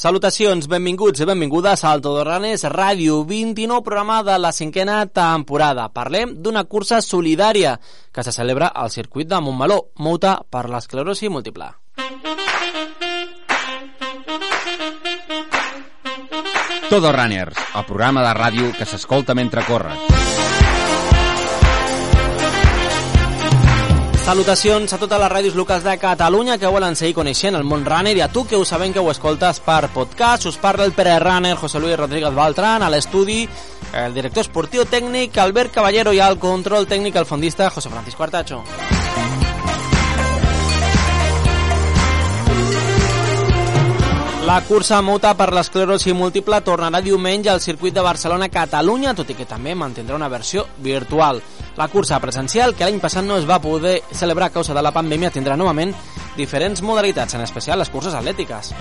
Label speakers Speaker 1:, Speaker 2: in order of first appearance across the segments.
Speaker 1: Salutacions, benvinguts i benvingudes al Todorranes Ràdio 29, programa de la cinquena temporada. Parlem d'una cursa solidària que se celebra al circuit de Montmeló, Mouta per l'esclerosi múltiple.
Speaker 2: Todo Runners, el programa de ràdio que s'escolta mentre corres.
Speaker 1: Salutacions a totes les ràdios locals de Catalunya que volen seguir coneixent el món runner i a tu que ho sabem que ho escoltes per podcast. Us parla el Pere Runner, José Luis Rodríguez Baltran, a l'estudi el director esportiu tècnic Albert Caballero i al control tècnic el fondista José Francisco Artacho. La cursa Muta per l'esclerosi múltiple tornarà diumenge al circuit de Barcelona-Catalunya, tot i que també mantindrà una versió virtual. La cursa presencial, que l'any passat no es va poder celebrar a causa de la pandèmia, tindrà novament diferents modalitats, en especial les curses atlètiques.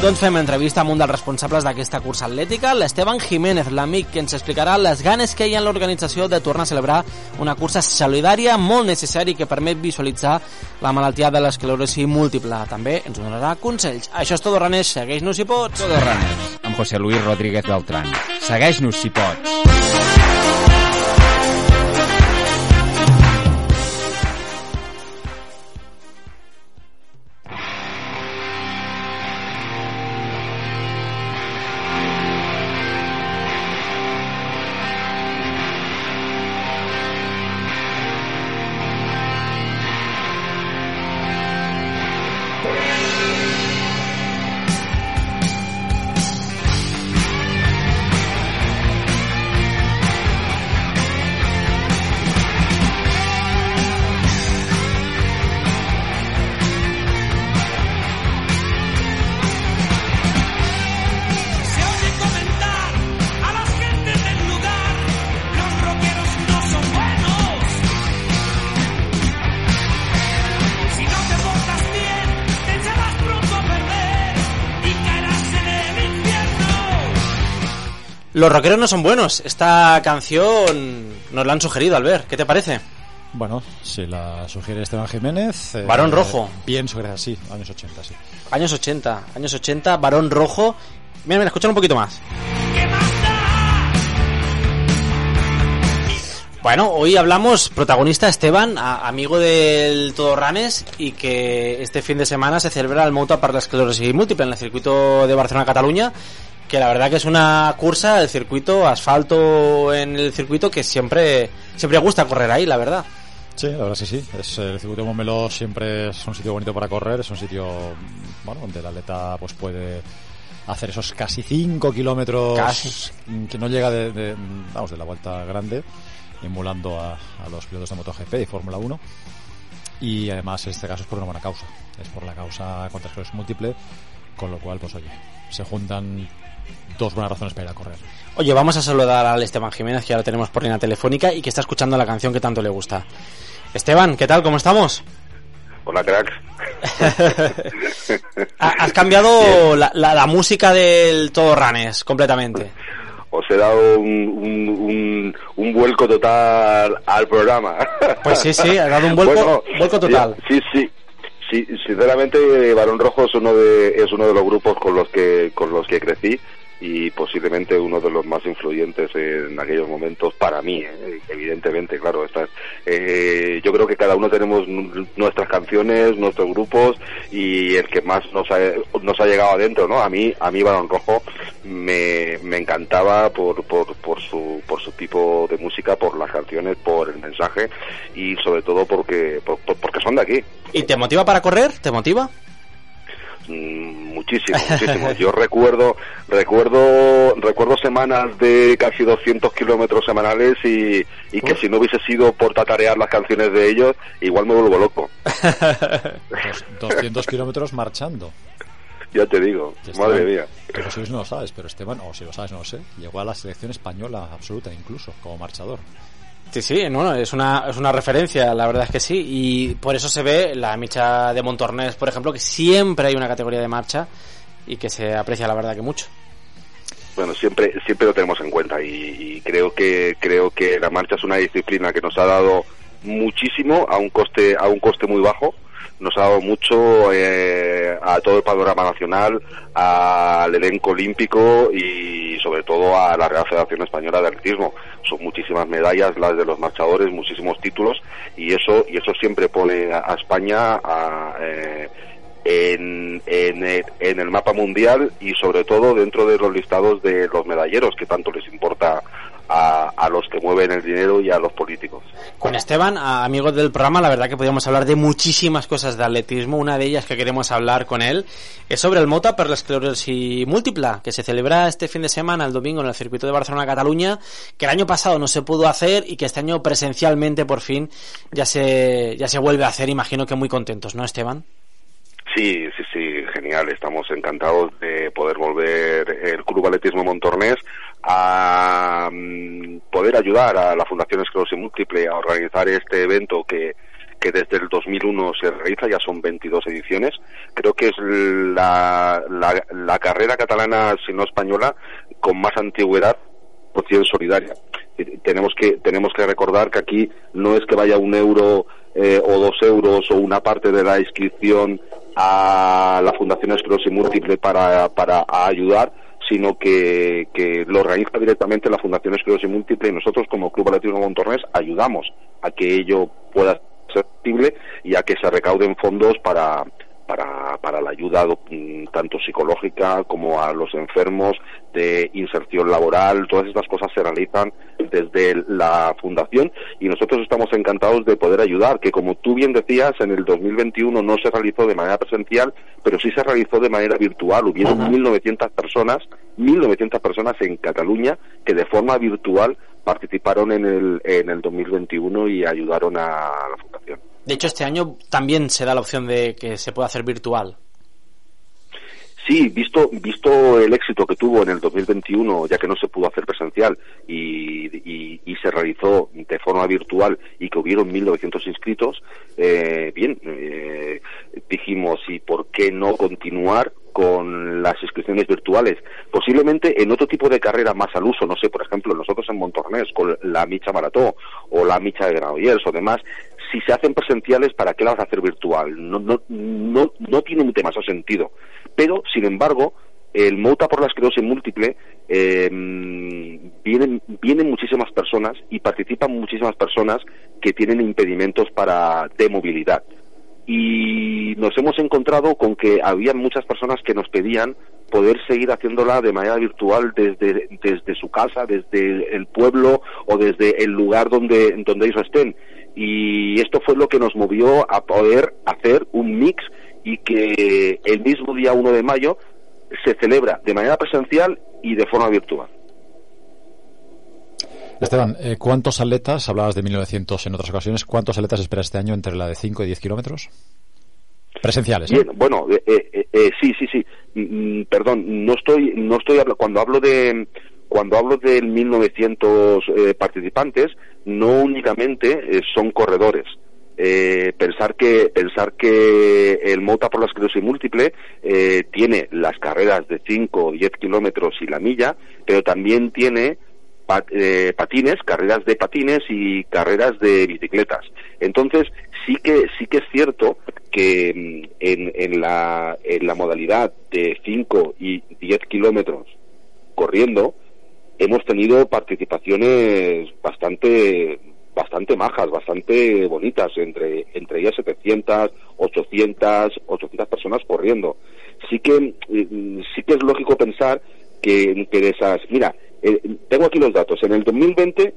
Speaker 1: Doncs fem entrevista amb un dels responsables d'aquesta cursa atlètica, l'Esteban Jiménez, l'amic que ens explicarà les ganes que hi ha en l'organització de tornar a celebrar una cursa solidària molt necessària que permet visualitzar la malaltia de l'esclerosi múltiple. També ens donarà consells. Això és tot, Ranés. Segueix-nos si pots.
Speaker 2: Todo Runners, amb José Luis Rodríguez Beltrán. Segueix-nos si pots.
Speaker 3: Los rockeros no son buenos.
Speaker 1: Esta canción nos la han sugerido, Albert. ¿Qué te parece?
Speaker 4: Bueno, si la sugiere Esteban Jiménez. eh,
Speaker 1: Varón Rojo.
Speaker 4: Pienso que es así, años 80, sí.
Speaker 1: Años 80. Años 80, varón rojo. Mira, mira, escucha un poquito más. Bueno, hoy hablamos, protagonista Esteban, a- amigo del Todorranes, y que este fin de semana se celebra el Mouta per l'esclerosi múltiple en el circuito de Barcelona-Cataluña, que la verdad que es una cursa, el circuito, asfalto en el circuito, que siempre, siempre gusta correr ahí, la verdad.
Speaker 4: Sí, la verdad es que sí. Es, el circuito de Montmeló siempre es un sitio bonito para correr, es un sitio bueno, donde el atleta pues puede hacer esos casi 5 kilómetros
Speaker 1: Casi.
Speaker 4: que no llega de, de, vamos, de la vuelta grande, emulando a, a los pilotos de MotoGP y Fórmula 1. Y además en este caso es por una buena causa, es por la causa contra esclerosis múltiple, con lo cual pues oye, se juntan dos buenas razones para ir a correr.
Speaker 1: Oye, vamos a saludar al Esteban Jiménez, que ahora tenemos por línea telefónica y que está escuchando la canción que tanto le gusta. Esteban, ¿qué tal? ¿Cómo estamos?
Speaker 5: Hola, crack.
Speaker 1: Ha- Has cambiado la, la- la música del Todorranes completamente.
Speaker 5: Os he dado un, un, un, un vuelco total al programa.
Speaker 1: Pues sí, sí, ha dado un vuelco- vuelco total.
Speaker 5: Sí, sí. Sí, sinceramente, Barón Rojo es uno de es uno de los grupos con los que con los que crecí y posiblemente uno de los más influyentes en aquellos momentos para mí, ¿eh? evidentemente, claro. Estas, eh, yo creo que cada uno tenemos nuestras canciones, nuestros grupos y el que más nos ha, nos ha llegado adentro, ¿no? A mí, a mí Barón Rojo me, me encantaba por, por, por su por su tipo de música, por las canciones, por el mensaje y sobre todo porque por- por- porque son de aquí.
Speaker 1: ¿Y te motiva para correr? ¿Te motiva?
Speaker 5: Mm, muchísimo, muchísimo. Yo recuerdo, recuerdo, recuerdo semanas de casi 200 kilómetros semanales y, y que si no hubiese sido por tatarear las canciones de ellos, igual me vuelvo loco.
Speaker 4: Dos- 200 kilómetros marchando.
Speaker 5: Ya te digo, madre mía.
Speaker 4: Que sé si no lo sabes, pero Esteban, o si lo sabes, no lo sé, llegó a la selección española absoluta incluso, como marchador.
Speaker 1: Sí, sí, no, no, es una, es una referencia, la verdad es que sí. Y por eso se ve la micha de Montornés, por ejemplo, que siempre hay una categoría de marcha y que se aprecia, la verdad, que mucho.
Speaker 5: Bueno, siempre, siempre lo tenemos en cuenta y, y creo que, creo que la marcha es una disciplina que nos ha dado muchísimo a un coste, a un coste muy bajo nos ha dado mucho eh, a todo el panorama nacional, al elenco olímpico y sobre todo a la Real Federación Española de Atletismo. Son muchísimas medallas las de los marchadores, muchísimos títulos y eso y eso siempre pone a, España a, eh, en, el, en el mapa mundial y sobre todo dentro de los listados de los medalleros que tanto les importa a, a los que mueven el dinero y a los políticos.
Speaker 1: Con Esteban, amigos del programa, la verdad que podríamos hablar de muchísimas cosas de atletismo. Una de ellas que queremos hablar con él es sobre el Mota per la esclerosis múltipla, que se celebra este fin de semana, el domingo, en el circuito de Barcelona-Cataluña, que el año pasado no se pudo hacer y que este año presencialmente, por fin, ya se, ya se vuelve a hacer. Imagino que muy contentos, ¿no, Esteban?
Speaker 5: Sí, sí, sí, genial. Estamos encantados de poder volver el Club Atletismo Montornés a mm, poder ayudar a la Fundación Esclerosis Múltiple a organizar este evento que, que desde el 2001 se realiza, ya son 22 ediciones. Creo que es la, la, la carrera catalana, si no española, con más antigüedad por cien solidaria. Eh, Tenemos que, tenemos que recordar que aquí no es que vaya un euro eh, o dos euros o una parte de la inscripción a la Fundación Esclerosis Múltiple para, para ayudar, sino que, que lo organiza directamente la Fundación Esclerosis Múltiple y nosotros como Club Atlético Montornés ayudamos a que ello pueda ser posible y a que se recauden fondos para, para, para la ayuda mm, tanto psicológica como a los enfermos de inserción laboral. Todas estas cosas se realizan desde la fundación y nosotros estamos encantados de poder ayudar, que como tú bien decías, en el 2021 no se realizó de manera presencial, pero sí se realizó de manera virtual. Hubieron 1.900 personas, 1.900 personas en Cataluña que de forma virtual participaron en el, en el 2021 y ayudaron a la fundación.
Speaker 1: De hecho, este año también se da la opción de que se pueda hacer virtual.
Speaker 5: Sí, visto, visto el éxito que tuvo en el 2021, ya que no se pudo hacer presencial y, y- y se realizó de forma virtual y que hubieron 1.900 inscritos, eh, bien, eh, dijimos, ¿y por qué no continuar con las inscripciones virtuales? Posiblemente en otro tipo de carrera más al uso, no sé, por ejemplo, nosotros en Montornés con la Micha Marató o la Micha de Granollers o demás, si se hacen presenciales, ¿para qué las vas a hacer virtual? No, no, no, no tiene un demasiado sentido. Pero, sin embargo, el MOTA por la esclerosis múltiple eh, vienen, vienen muchísimas personas y participan muchísimas personas que tienen impedimentos para de movilidad. Y nos hemos encontrado con que había muchas personas que nos pedían poder seguir haciéndola de manera virtual desde, desde su casa, desde el pueblo o desde el lugar donde, donde ellos estén. Y esto fue lo que nos movió a poder hacer un mix y que el mismo día 1 de mayo se celebra de manera presencial y de forma virtual.
Speaker 4: Esteban, eh, ¿cuántos atletas, hablabas de 1900 en otras ocasiones, cuántos atletas espera este año entre la de 5 y 10 kilómetros? Presenciales, ¿eh?
Speaker 5: Bien, bueno, eh, eh, eh, sí, sí, sí. Mm, mm, perdón, no estoy, no estoy cuando hablo de cuando hablo de 1.900 eh, participantes, no únicamente eh, son corredores. Eh, pensar que pensar que el Mota por la esclerosis múltiple eh, tiene las carreras de 5 o 10 kilómetros y la milla, pero también tiene eh, patines, carreras de patines y carreras de bicicletas. Entonces, sí que sí que es cierto que mm, en, en, la, en la modalidad de 5 y 10 kilómetros corriendo, hemos tenido participaciones bastante bastante majas, bastante bonitas, entre, entre ellas 700, 800, 800 personas corriendo. Sí que, mm, sí que es lógico pensar que, que de esas, mira, eh, tengo aquí los datos, en el 2020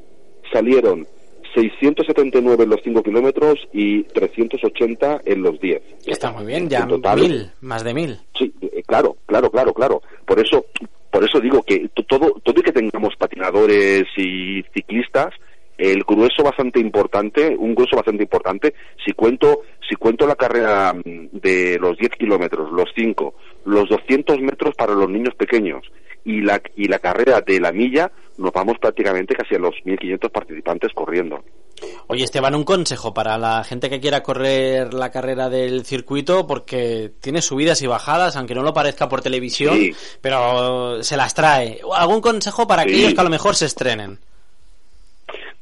Speaker 5: salieron 679 en los 5 kilómetros y 380 en los 10.
Speaker 1: Está muy bien, ya
Speaker 5: total,
Speaker 1: mil, más de mil.
Speaker 5: Sí, eh, claro, claro, claro, claro. Por eso, por eso digo que todo, todo y que tengamos patinadores y ciclistas, el grueso bastante importante, un grueso bastante importante, si cuento, si cuento la carrera mm, de los 10 kilómetros, los 5, los 200 metros para los niños pequeños y la, y la carrera de la milla, nos vamos prácticamente casi a los 1.500 participantes corriendo.
Speaker 1: Oye, Esteban, un consejo para la gente que quiera correr la carrera del circuito, porque tiene subidas y bajadas, aunque no lo parezca por televisión,
Speaker 5: Sí.
Speaker 1: pero se las trae. ¿Algún consejo para
Speaker 5: Sí.
Speaker 1: aquellos que a lo mejor se estrenen?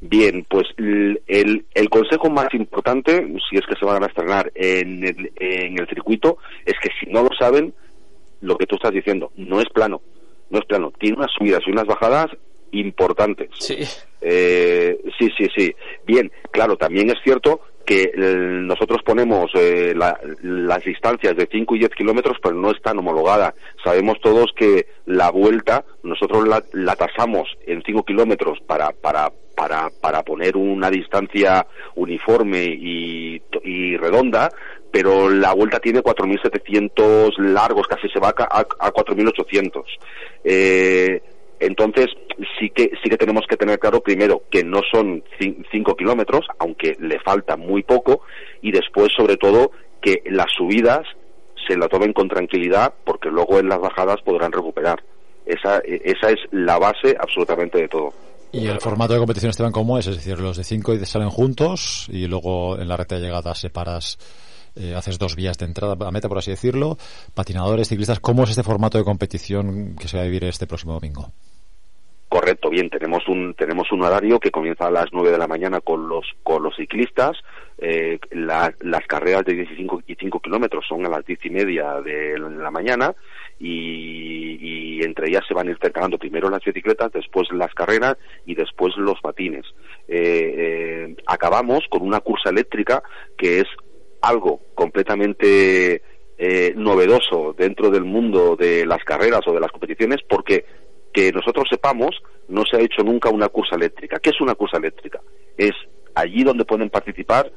Speaker 5: Bien, pues el, el, el consejo más importante, si es que se van a estrenar en el, en el circuito, es que si no lo saben, lo que tú estás diciendo, no es plano, no es plano, tiene unas subidas y unas bajadas importantes.
Speaker 1: Sí.
Speaker 5: Eh, sí, sí, sí. Bien, claro, también es cierto que eh, nosotros ponemos eh, la- las distancias de 5 y 10 kilómetros, pero no están homologadas. Sabemos todos que la vuelta nosotros la, la tasamos en 5 kilómetros para, para, para, para poner una distancia uniforme y, y redonda, pero la vuelta tiene 4.700 largos, casi se va a, a, a 4.800. Eh, entonces, sí que, sí que tenemos que tener claro primero que no son 5 kilómetros, aunque le falta muy poco, y después, sobre todo, que las subidas se la tomen con tranquilidad, porque luego en las bajadas podrán recuperar. Esa, e- esa es la base absolutamente de todo.
Speaker 4: ¿Y el formato de competición, Esteban, cómo es? Es decir, los de 5 salen juntos y luego en la recta de llegada separas, eh, haces dos vías de entrada a meta, por así decirlo. Patinadores, ciclistas, ¿cómo es este formato de competición que se va a vivir este próximo domingo?
Speaker 5: Correcto, bien, tenemos un tenemos un horario que comienza a las 9 de la mañana con los con los ciclistas. Eh, la- las carreras de 15 y 5 kilómetros son a las 10 y media de la mañana y, y entre ellas se van intercalando primero las bicicletas, después las carreras y después los patines. Eh, eh, acabamos con una cursa eléctrica que es algo completamente eh, novedoso dentro del mundo de las carreras o de las competiciones porque que nosotros sepamos no se ha hecho nunca una cursa eléctrica. ¿Qué es una cursa eléctrica? Es allí donde pueden participar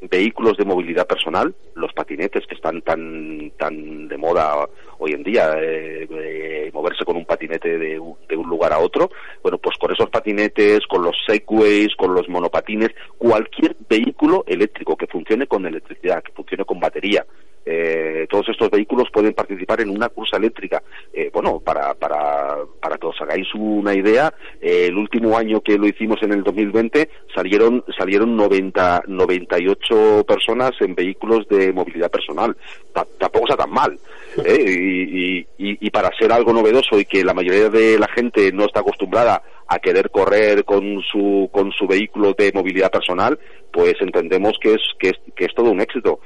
Speaker 5: vehículos de movilidad personal, los patinetes que están tan tan de moda hoy en día, eh, eh, moverse con un patinete de, un- lugar a otro, bueno, pues con esos patinetes, con los segways, con los monopatines, cualquier vehículo eléctrico que funcione con electricidad, que funcione con batería, eh, todos estos vehículos pueden participar en una cursa eléctrica. Eh, bueno, para, para, para que os hagáis una idea, eh, el último año que lo hicimos en el 2020 salieron, salieron 90, 98 personas en vehículos de movilidad personal. Ta- tampoco está tan mal. ¿Eh? Y, y- para ser algo novedoso y que la mayoría de la gente no está acostumbrada a querer correr con su, con su vehículo de movilidad personal, pues entendemos que es, que es, que es todo un éxito.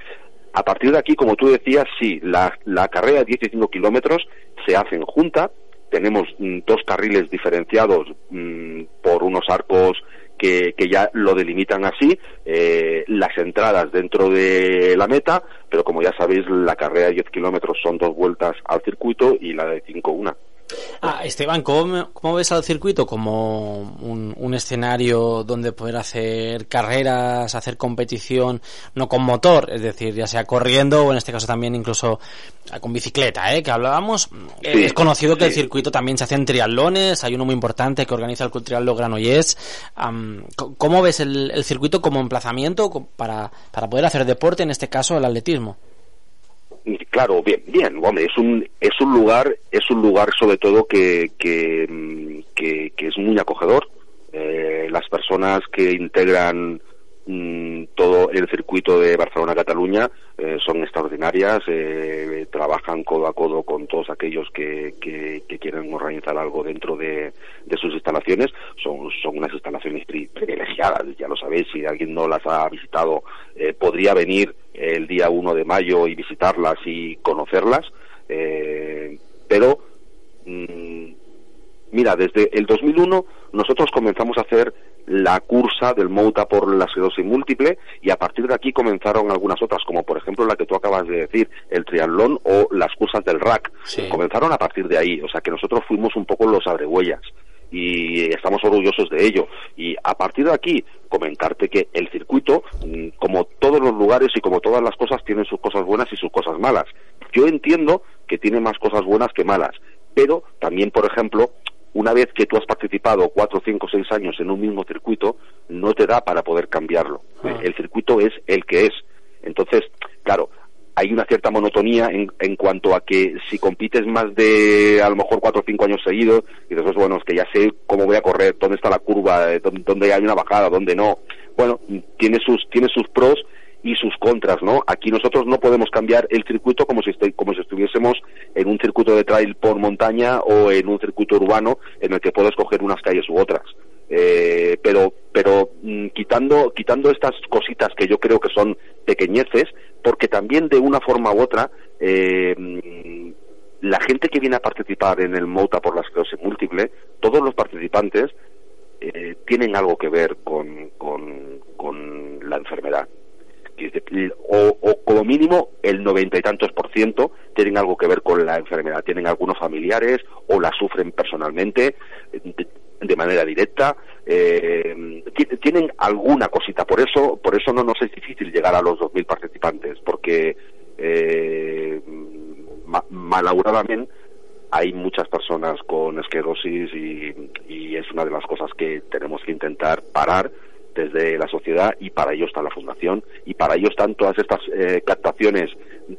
Speaker 5: A partir de aquí, como tú decías, sí, la, la carrera de 15 kilómetros se hace en junta. Tenemos mm, dos carriles diferenciados mm, por unos arcos que, que ya lo delimitan así, eh, las entradas dentro de la meta, pero como ya sabéis, la carrera de 10 kilómetros son dos vueltas al circuito y la de 5 una.
Speaker 1: Ah, Esteban, ¿cómo, cómo ves al circuito? ¿Como un, un escenario donde poder hacer carreras, hacer competición, no con motor, es decir, ya sea corriendo o en este caso también incluso ah, con bicicleta, ¿eh? que hablábamos? Eh,
Speaker 5: Sí,
Speaker 1: es conocido que el circuito también se hacen triatlones, hay uno muy importante que organiza el Club Triatlón Granollers. C- ¿Cómo ves el, el circuito como emplazamiento para, para poder hacer deporte, en este caso el atletismo?
Speaker 5: Claro, bien, bien, hombre, es un es un lugar es un lugar sobre todo que que, mm, que, que es muy acogedor. Eh, las personas que integran mm, todo el circuito de Barcelona-Cataluña eh, son extraordinarias, eh, trabajan codo a codo con todos aquellos que, que, quieren organizar algo dentro de, de sus instalaciones. Son, son unas instalaciones pri- privilegiadas, ya lo sabéis, si alguien no las ha visitado, eh, podría venir el día 1 de mayo y visitarlas y conocerlas, eh, pero mm, Mira, desde el 2001 nosotros comenzamos a hacer la cursa del Mouta por la esclerosis múltiple y a partir de aquí comenzaron algunas otras, como por ejemplo la que tú acabas de decir, el triatlón o las cursas del RAC.
Speaker 1: Sí.
Speaker 5: Comenzaron a partir de ahí, o sea que nosotros fuimos un poco los abrehuellas y estamos orgullosos de ello. Y a partir de aquí, comentarte que el circuito, mm, como todos los lugares y como todas las cosas, tienen sus cosas buenas y sus cosas malas. Yo entiendo que tiene más cosas buenas que malas, pero también, por ejemplo, una vez que tú has participado cuatro, cinco, seis años en un mismo circuito, no te da para poder cambiarlo.
Speaker 1: Ah.
Speaker 5: El circuito es el que es. Entonces, claro, hay una cierta monotonía en, en cuanto a que si compites más de a lo mejor cuatro o cinco años seguidos, y después, bueno, es que ya sé cómo voy a correr, dónde está la curva, eh, dónde, dónde hay una bajada, dónde no. Bueno, tiene sus, tiene sus pros y sus contras, ¿no? Aquí nosotros no podemos cambiar el circuito como si, estoy, como si estuviésemos en un circuito de trail por montaña o en un circuito urbano en el que puedes coger unas calles u otras. Eh, pero pero mm, quitando quitando estas cositas que yo creo que son pequeñeces porque también de una forma u otra eh, mm, la gente que viene a participar en el MOTA por la esclerosis múltiple todos los participantes eh, tienen algo que ver con, con, la enfermedad o, como mínimo el noventa y tantos por ciento tienen algo que ver con la enfermedad. Tienen algunos familiares o la sufren personalmente de, manera directa. Eh, ti- tienen alguna cosita. Por eso por eso no nos es difícil llegar a los 2.000 participantes porque eh, ma- malauradamente hay muchas personas con esclerosis y es una de las cosas que tenemos que intentar parar desde la sociedad y para ello está la fundación y para ello están todas estas eh, captaciones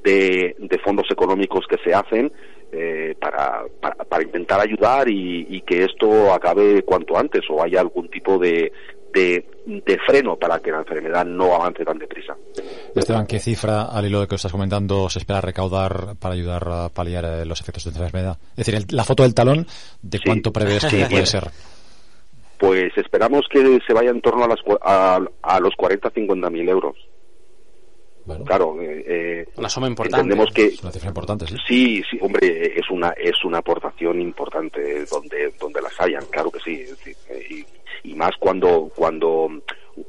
Speaker 5: de, de fondos económicos que se hacen eh, para, para, para intentar ayudar y, y que esto acabe cuanto antes o haya algún tipo de, de, de freno para que la enfermedad no avance tan deprisa.
Speaker 4: Esteban, ¿qué cifra, al hilo de que estás comentando, se espera recaudar para ayudar a paliar eh, los efectos de esta enfermedad? Es decir, el- la foto del talón, ¿de
Speaker 5: Sí.
Speaker 4: cuánto prevés que puede ser?
Speaker 5: Pues esperamos que se vaya en torno a, las, a, a los 40-50 mil euros.
Speaker 4: Bueno,
Speaker 5: Claro, eh, eh,
Speaker 1: Una suma importante.
Speaker 5: entendemos que
Speaker 4: es una cifra importante, sí.
Speaker 5: sí, sí, hombre, es una es una aportación importante donde donde las hayan, claro que sí, eh, y, y más cuando cuando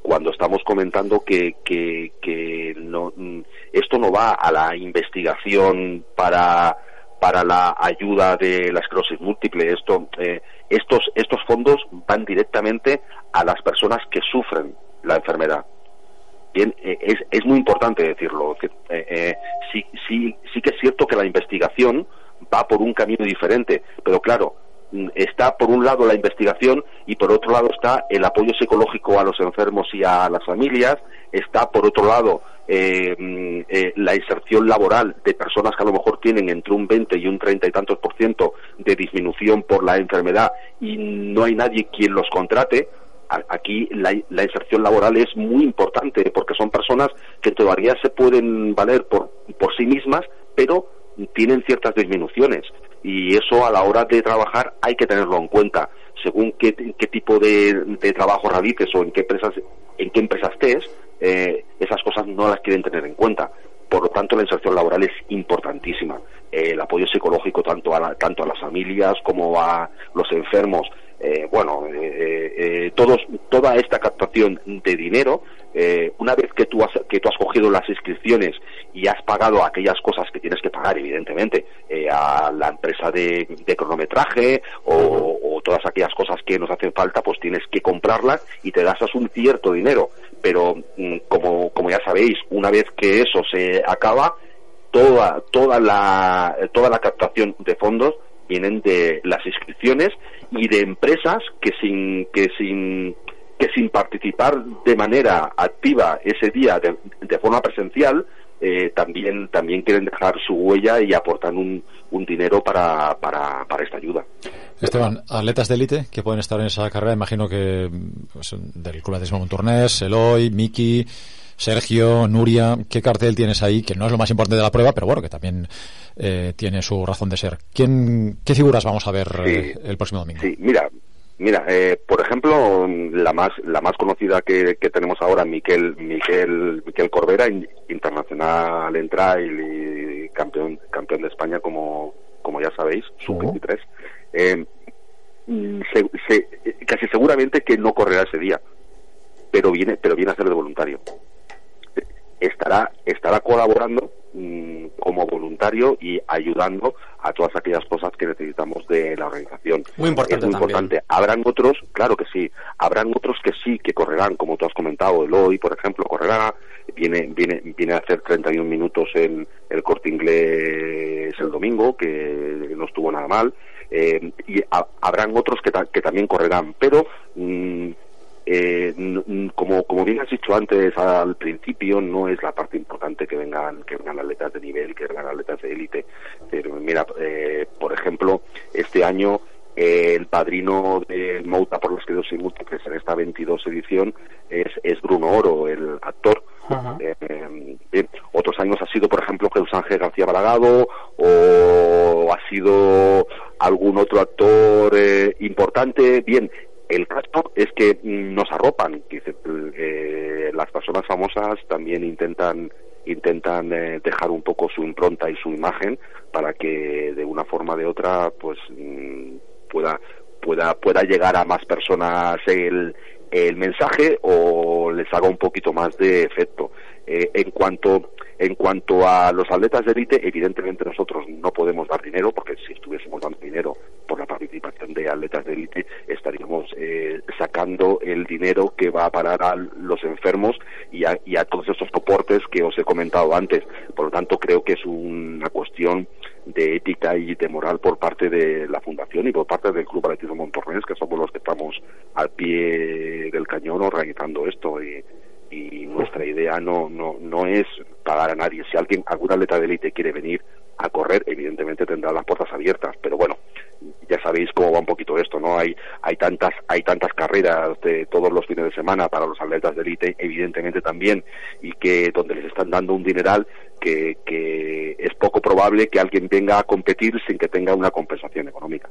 Speaker 5: cuando estamos comentando que que, que no mm, esto no va a la investigación para para la ayuda de la esclerosis múltiple esto eh, estos estos fondos van directamente a las personas que sufren la enfermedad Bien, eh, es, es muy importante decirlo. eh, sí, sí, sí que es cierto que la investigación va por un camino diferente, pero claro, está por un lado la investigación y por otro lado está el apoyo psicológico a los enfermos y a las familias, está por otro lado eh, mm, eh, la inserción laboral de personas que a lo mejor tienen entre un 20 y un 30 y tantos por ciento de disminución por la enfermedad y no hay nadie quien los contrate, aquí la, la inserción laboral es muy importante porque son personas que todavía se pueden valer por, por sí mismas, pero tienen ciertas disminuciones y eso a la hora de trabajar hay que tenerlo en cuenta según qué, qué tipo de, de trabajo realices o en qué empresas en qué empresa estés eh, esas cosas no las quieren tener en cuenta. Por lo tanto la inserción laboral es importantísima. Eh, el apoyo psicológico tanto a la- tanto a las familias como a los enfermos eh, bueno, eh, eh, todos, toda esta captación de dinero, eh, una vez que tú, has, que tú has cogido las inscripciones y has pagado aquellas cosas que tienes que pagar, evidentemente, eh, a la empresa de, cronometraje o, o todas aquellas cosas que nos hacen falta, pues tienes que comprarlas y te gastas un cierto dinero. Pero, mm, como, como ya sabéis, una vez que eso se acaba, toda toda la toda la captación de fondos vienen de las inscripciones y de empresas que sin que sin que sin participar de manera activa ese día de, forma presencial eh, también también quieren dejar su huella y aportan un, un dinero para, para, para esta ayuda.
Speaker 4: Esteban, atletas de élite que pueden estar en esa carrera, imagino que pues, del Club Atletismo Eloy, Miki, Sergio, Nuria, ¿qué cartel tienes ahí? Que no es lo más importante de la prueba, pero bueno, que también eh, tiene su razón de ser. ¿Quién, ¿Qué figuras vamos a ver eh, el próximo domingo?
Speaker 5: Sí, mira, mira, eh, por ejemplo, la más la más conocida que, que tenemos ahora, Miquel Miquel Miquel Corbera, in- internacional en trail y campeón campeón de España como como ya sabéis, sub 23. Eh, mm, se- se- casi seguramente que no correrá ese día, pero viene pero viene a ser de voluntario estará estará colaborando mm, como voluntario y ayudando a todas aquellas cosas que necesitamos de la organización.
Speaker 1: Muy importante
Speaker 5: Es muy
Speaker 1: también.
Speaker 5: importante. Habrán otros, claro que sí, habrán otros que sí que correrán, como tú has comentado, Eloy, por ejemplo, correrá, viene viene viene a hacer 31 minutos en el Corte Inglés el domingo, que no estuvo nada mal. eh, y ha- habrán otros que, ta- que también correrán, pero mm, eh, como, como bien has dicho antes al principio, no es la parte importante que vengan, que vengan atletas de nivel, que vengan atletas de élite. Pero mira, eh, por ejemplo, este año eh, el padrino del Mouta por los quedos y múltiples en esta 22 edición es, es Bruno Oro, el actor. Bien, otros años ha sido, por ejemplo, Jesús Ángel García Balagado o ha sido algún otro actor eh, importante. Bien, El caso es que nos arropan. Dice, eh, las personas famosas también intentan intentan eh, dejar un poco su impronta y su imagen para que de una forma o de otra pues mm, pueda pueda pueda llegar a más personas el, el mensaje o les haga un poquito más de efecto. Eh, en cuanto en cuanto a los atletas de élite, evidentemente nosotros no podemos dar dinero, porque si estuviésemos dando dinero por la de atletas de élite, estaríamos eh, sacando el dinero que va a parar a los enfermos y a, y a todos esos soportes que os he comentado antes. Por lo tanto, creo que es una cuestión de ética y de moral por parte de la Fundación y por parte del Club Atletismo Montornés, que somos los que estamos al pie del cañón organizando esto. Y, y nuestra idea no, no, no es pagar a nadie. Si alguien, algún atleta de élite quiere venir a correr, evidentemente tendrá las puertas abiertas, pero bueno, ya sabéis cómo va un poquito esto, ¿no? Hay, hay tantas, hay tantas carreras de todos los fines de semana para los atletas de élite, evidentemente también, y que donde les están dando un dineral que, que es poco probable que alguien venga a competir sin que tenga una compensación económica.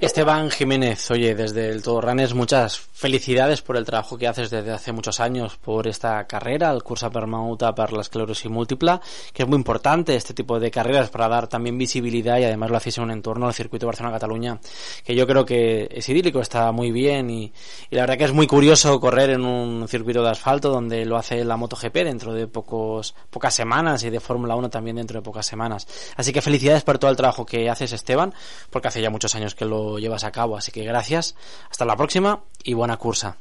Speaker 1: Esteban Jiménez, oye, desde el Todo Ranes, muchas felicidades por el trabajo que haces desde hace muchos años por esta carrera, el curso permauta para la esclerosis múltipla, que es muy importante este tipo de carreras para dar también visibilidad y además lo hacéis en un entorno al circuito Barcelona-Cataluña, que yo creo que es idílico, está muy bien y, la verdad que es muy curioso correr en un circuito de asfalto donde lo hace la MotoGP dentro de pocos, pocas semanas y de Fórmula 1 también dentro de pocas semanas. Así que felicidades por todo el trabajo que haces, Esteban, porque hace ya muchos años que lo llevas a cabo. Así que gracias, hasta la próxima y cursa.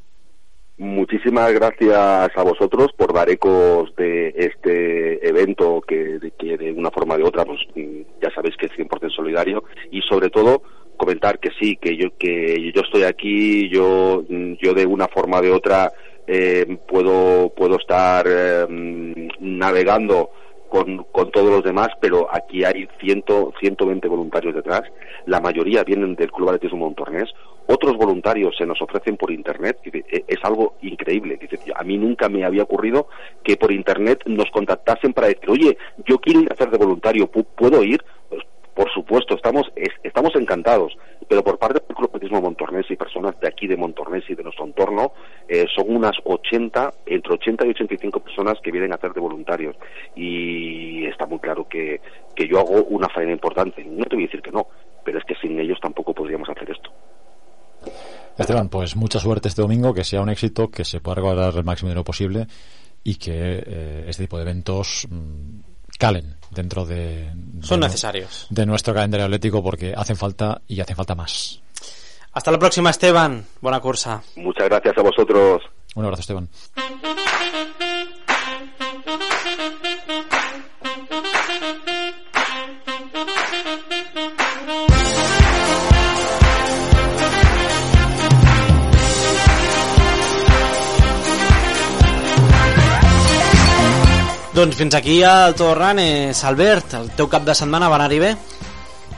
Speaker 5: Muchísimas gracias a vosotros por dar ecos de este evento que, que de una forma o de otra, pues mm, ya sabéis que es 100% solidario y sobre todo comentar que sí, que yo que yo estoy aquí, yo mm, yo de una forma o de otra eh, puedo puedo estar eh, mm, navegando con, con todos los demás, pero aquí hay 100, 120 voluntarios detrás. La mayoría vienen del Club Atletismo Montornés. Otros voluntarios se nos ofrecen por Internet. E- Es algo increíble. Dice, A mí nunca me había ocurrido que por Internet nos contactasen para decir, oye, yo quiero ir a hacer de voluntario, ¿pu- ¿puedo ir? Pues, por supuesto, estamos, es- estamos encantados, pero por parte del Club Atletismo Montornés y personas de aquí de Montornés y de nuestro entorno, eh, son unas 80, entre 80 y 85 personas que vienen a hacer de voluntarios. Y está muy claro que, que yo hago una faena importante. No te voy a decir que no, pero es que sin ellos tampoco podríamos hacer esto.
Speaker 4: Esteban, pues mucha suerte este domingo, que sea un éxito, que se pueda recaudar el máximo dinero posible y que eh, este tipo de eventos mm, calen dentro de, de
Speaker 1: Son
Speaker 4: nu-
Speaker 1: necesarios.
Speaker 4: de nuestro calendario atlético porque hacen falta y hacen falta más.
Speaker 1: Hasta la próxima, Esteban. Buena cursa.
Speaker 5: Muchas gracias a vosotros.
Speaker 4: Un abrazo, Esteban.
Speaker 1: Doncs fins aquí el Torranes. Albert, el teu cap de setmana va anar-hi bé?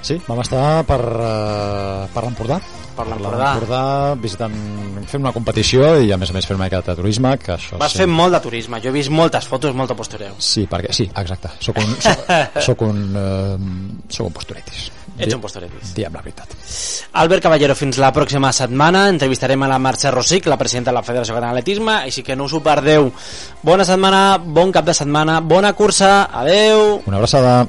Speaker 4: Sí, vam estar per, uh, per l'Empordà.
Speaker 1: Per l'Empordà.
Speaker 4: visitant, fent una competició i a més a més fent una mica de turisme, que això
Speaker 1: Vas fer molt de turisme. Jo he vist moltes fotos, molta postureu.
Speaker 4: Sí, perquè, sí, exacte. Soc un, soc, soc un, uh, soc un posturetis.
Speaker 1: Ets un posturetis.
Speaker 4: Diem la veritat.
Speaker 1: Albert Caballero, fins la pròxima setmana. Entrevistarem a la Mercè Rosic, la presidenta de la Federació Catalana d'Atletisme, així que no us ho perdeu. Bona setmana, bon cap de setmana, bona cursa, adeu!
Speaker 4: Una abraçada.